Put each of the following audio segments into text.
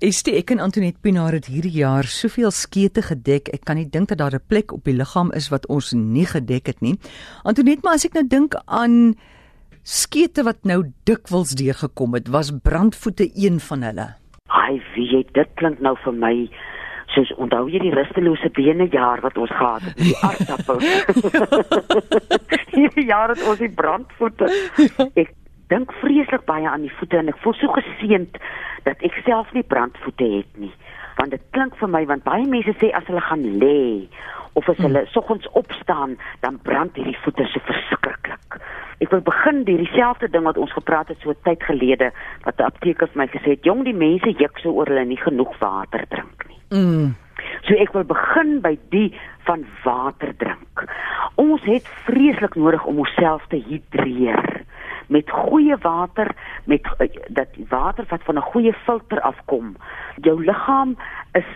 Estie ek en Antoinette Pinaar het hierdie jaar soveel skete gedek. Ek kan nie dink dat daar 'n plek op die liggaam is wat ons nie gedek het nie. Antoinette, maar as ek nou dink aan skete wat nou dikwels deurgekom het, was brandvoete een van hulle. Ai, wie jy dit klink nou vir my soos onthou jy die rustelose bene jaar wat ons gehad het, die aardappel. hierdie jaar het ons die brandvoete. Ek dink vreeslik baie aan die voete en ek voel so geseënd dat ek self nie brandvoete het nie want dit klink vir my want baie mense sê as hulle gaan lê of as hulle hmm. soggens opstaan dan brand hierdie voete so verskriklik. Ek wil begin deur dieselfde ding wat ons gepraat het so tyd gelede wat 'n apteker vir my gesê het, jong die mense juk so oor hulle nie genoeg water drink nie. Mm. So ek wil begin by die van water drink. Ons het vreeslik nodig om onsself te hidreer met goeie water met uh, dat water wat van 'n goeie filter afkom. Jou liggaam is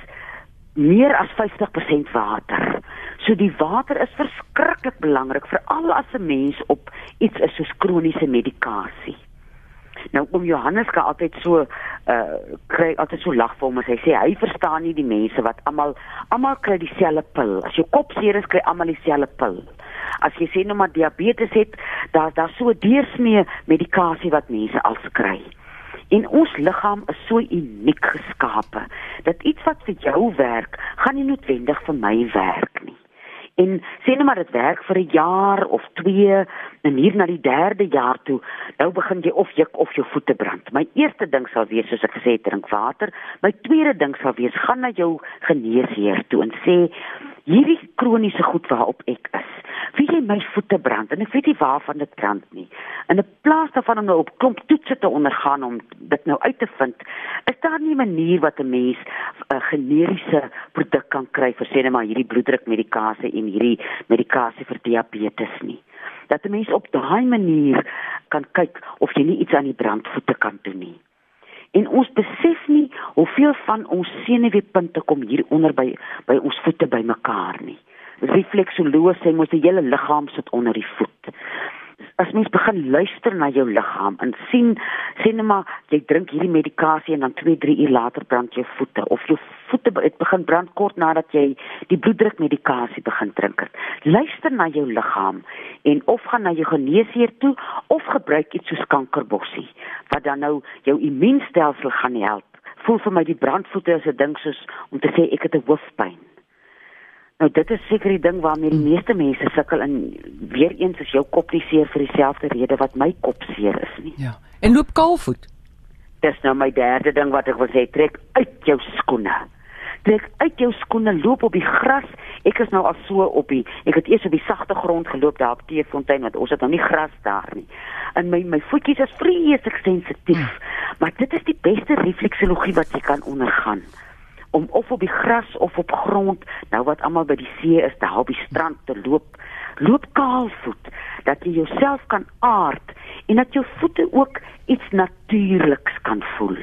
meer as 50% water. So die water is verskriklik belangrik veral as 'n mens op iets is soos kroniese medikasie. Nou om Johannes kan altyd so uh kry altyd so lag vir hom as hy sê hy verstaan nie die mense wat almal almal kry dieselfde pil. As jou kop seer is, kry almal dieselfde pil as jy sê nou maar diabetes het, daar daar so deursnee medikasie wat mense al kry. En ons liggaam is so uniek geskape dat iets wat vir jou werk, gaan nie noodwendig vir my werk nie. En sê net maar dit werk vir 'n jaar of 2 en hier na die 3de jaar toe, nou begin jy of juk of jou voete brand. My eerste ding sal wees soos ek gesê het, drink water. My tweede ding sal wees gaan na jou geneesheer toe en sê hierdie kroniese goed waarop ek is wie jy my voete brand en ek weet nie waarvan dit brand nie. In 'n plaas daarvan om nou op klomp toetse te ondergaan om dit nou uit te vind, is daar nie 'n manier wat 'n mens 'n generiese produk kan kry vir sê net maar hierdie bloeddrukmedikasie en hierdie medikasie vir diabetes nie. Dat 'n mens op daai manier kan kyk of jy nie iets aan die brandvoete kan doen nie. En ons besef nie hoeveel van ons senuweepunte kom hier onder by by ons voete bymekaar refleksoloog sê mos die hele liggaam sit onder die voet. As mens begin luister na jou liggaam en sien sien maar jy drink hierdie medikasie en dan 2, 3 uur later brand jou voete of jou voete het begin brand kort nadat jy die bloeddruk medikasie begin drink het. Luister na jou liggaam en of gaan na jou geneesheer toe of gebruik iets soos kankerbossie wat dan nou jou immuunstelsel gaan help. Voel vir my die brandvoete is 'n ding soos om te sê ek het 'n hoofpyn. Nou dit is seker die ding waarmee die meeste mense sukkel en weer eens is jou kop nie seer vir dieselfde rede wat my kop seer is nie. Ja. En loop kaalvoet. Dis nou my derde ding wat ek wil sê, trek uit jou skoene. Trek uit jou skoene, loop op die gras. Ek is nou al so op die ek het eers op die sagte grond geloop daar op Teefontein want ons het nou nie gras daar nie. En my my voetjies is vreeslik sensitief. Hmm. Maar dit is die beste refleksologie wat jy kan ondergaan om of op die gras of op grond, nou wat almal by die see is, op die strand te loop, loop kaalvoet, dat jy jouself kan aard en dat jou voete ook iets natuurliks kan voel.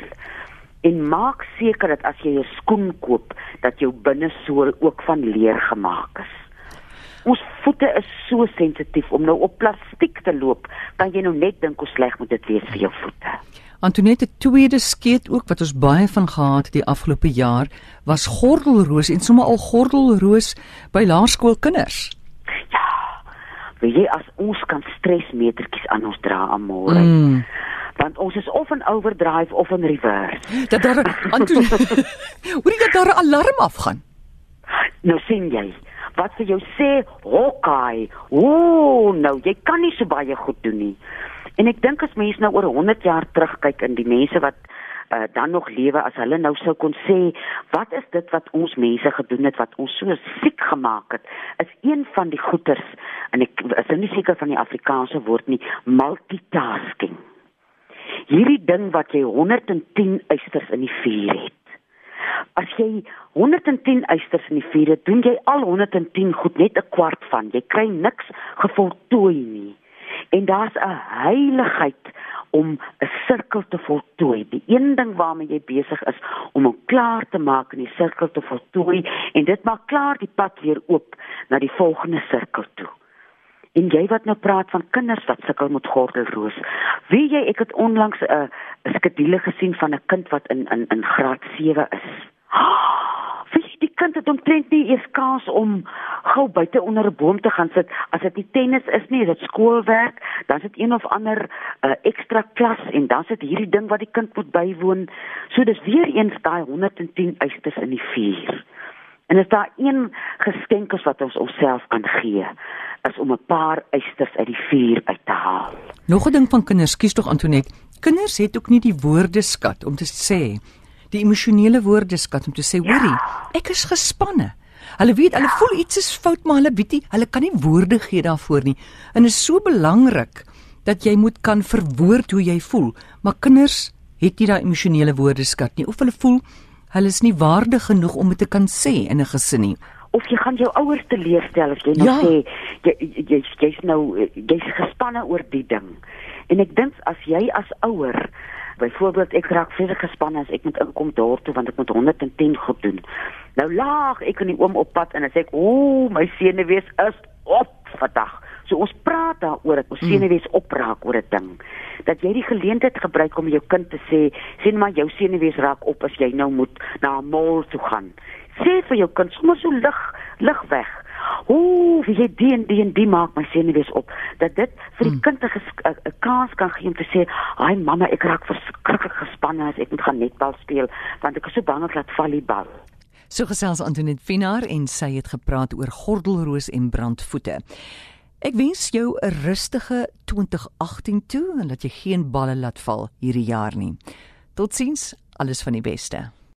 En maak seker dat as jy 'n skoen koop, dat jou binnesool ook van leer gemaak is. Ons voete is so sensitief om nou op plastiek te loop, kan jy nou net dink hoe sleg moet dit wees vir jou voete. Antoinette tweede skeet ook wat ons baie van gehad het die afgelope jaar was gordelroos en sommer al gordelroos by laerskoolkinders. Ja. Wie jy as ons kan stresmetertjies aan ons dra almal. Mm. Want ons is of in overdrive of in reverse. Dat daar Antoinette Hoe dit dat daar 'n alarm afgaan. Nou sien jy wat vir jou sê Hawkeye. Ooh, nou jy kan nie so baie goed doen nie. En ek dink as mense nou oor 100 jaar terugkyk in die mense wat uh, dan nog lewe as hulle nou sou kon sê wat is dit wat ons mense gedoen het wat ons so siek gemaak het is een van die goeters en ek is nou nie seker van die Afrikaanse woord nie multitasking hierdie ding wat jy 110 eisters in die vuur het As jy 110 eisters in die vuur het, doen jy al 110 goed net 'n kwart van. Jy kry niks gevoltooi nie. En daar's 'n heiligheid om 'n sirkel te voltooi. Die een ding waarmee jy besig is om hom klaar te maak en die sirkel te voltooi en dit maak klaar die pad weer oop na die volgende sirkel toe. En jy wat nou praat van kinders wat sukkel met gordelroos. Wie jy ek het onlangs 'n uh, skedule gesien van 'n kind wat in in in graad 7 is. Vir die kind het omtrent nie eers kans om gou buite onder 'n boom te gaan sit as dit nie tennis is nie, dit skoolwerk, dan is dit een of ander uh, ekstra klas en dan sit hierdie ding wat die kind moet bywoon. So dis weer eens daai 110 eistes in die vuur. En as daar een geskenk is wat ons onsself kan gee, is om 'n paar eisters uit die vuur uit te haal. Nog 'n ding van kinders, kies tog Antoinette. Kinders het ook nie die woordeskat om te sê die emosionele woordeskat om te sê, hoorie, ja. ek is gespanne. Hulle weet, hulle voel iets is fout, maar hulle weet nie, hulle kan nie woorde gee daarvoor nie. En dit is so belangrik dat jy moet kan verwoord hoe jy voel. Maar kinders het nie daai emosionele woordeskat nie of hulle voel hulle is nie waardig genoeg om dit te kan sê in 'n gesin nie of jy gaan jou ouers teleurstel as jy nou ja. sê jy jy jy's nou jy's gespanne oor die ding. En ek dink as jy as ouer byvoorbeeld ek raak verder gespanne as ek moet inkom daartoe want ek moet 110 goed doen. Nou laag ek in die oom op pad en dan sê ek, "Ooh, my senuwees is op vandag." So ons praat daaroor dat ons hmm. senuwees opraak oor 'n ding. Dat jy die geleentheid gebruik om jou kind te sê, sien maar jou senuwees raak op as jy nou moet na 'n mall toe gaan sê vir jou kind sommer so lig lig weg. Ooh, wie jy die en die en die maak my senuwees op dat dit vir die hmm. kind 'n kans kan gee om te sê, "Ai mamma, ek raak verskriklik gespanne as ek moet gaan netbal speel want ek is so bang ek laat val die bal." So gesels Antoinette Finaar en sy het gepraat oor gordelroos en brandvoete. Ek wens jou 'n rustige 2018 toe en dat jy geen balle laat val hierdie jaar nie. Totsiens, alles van die beste.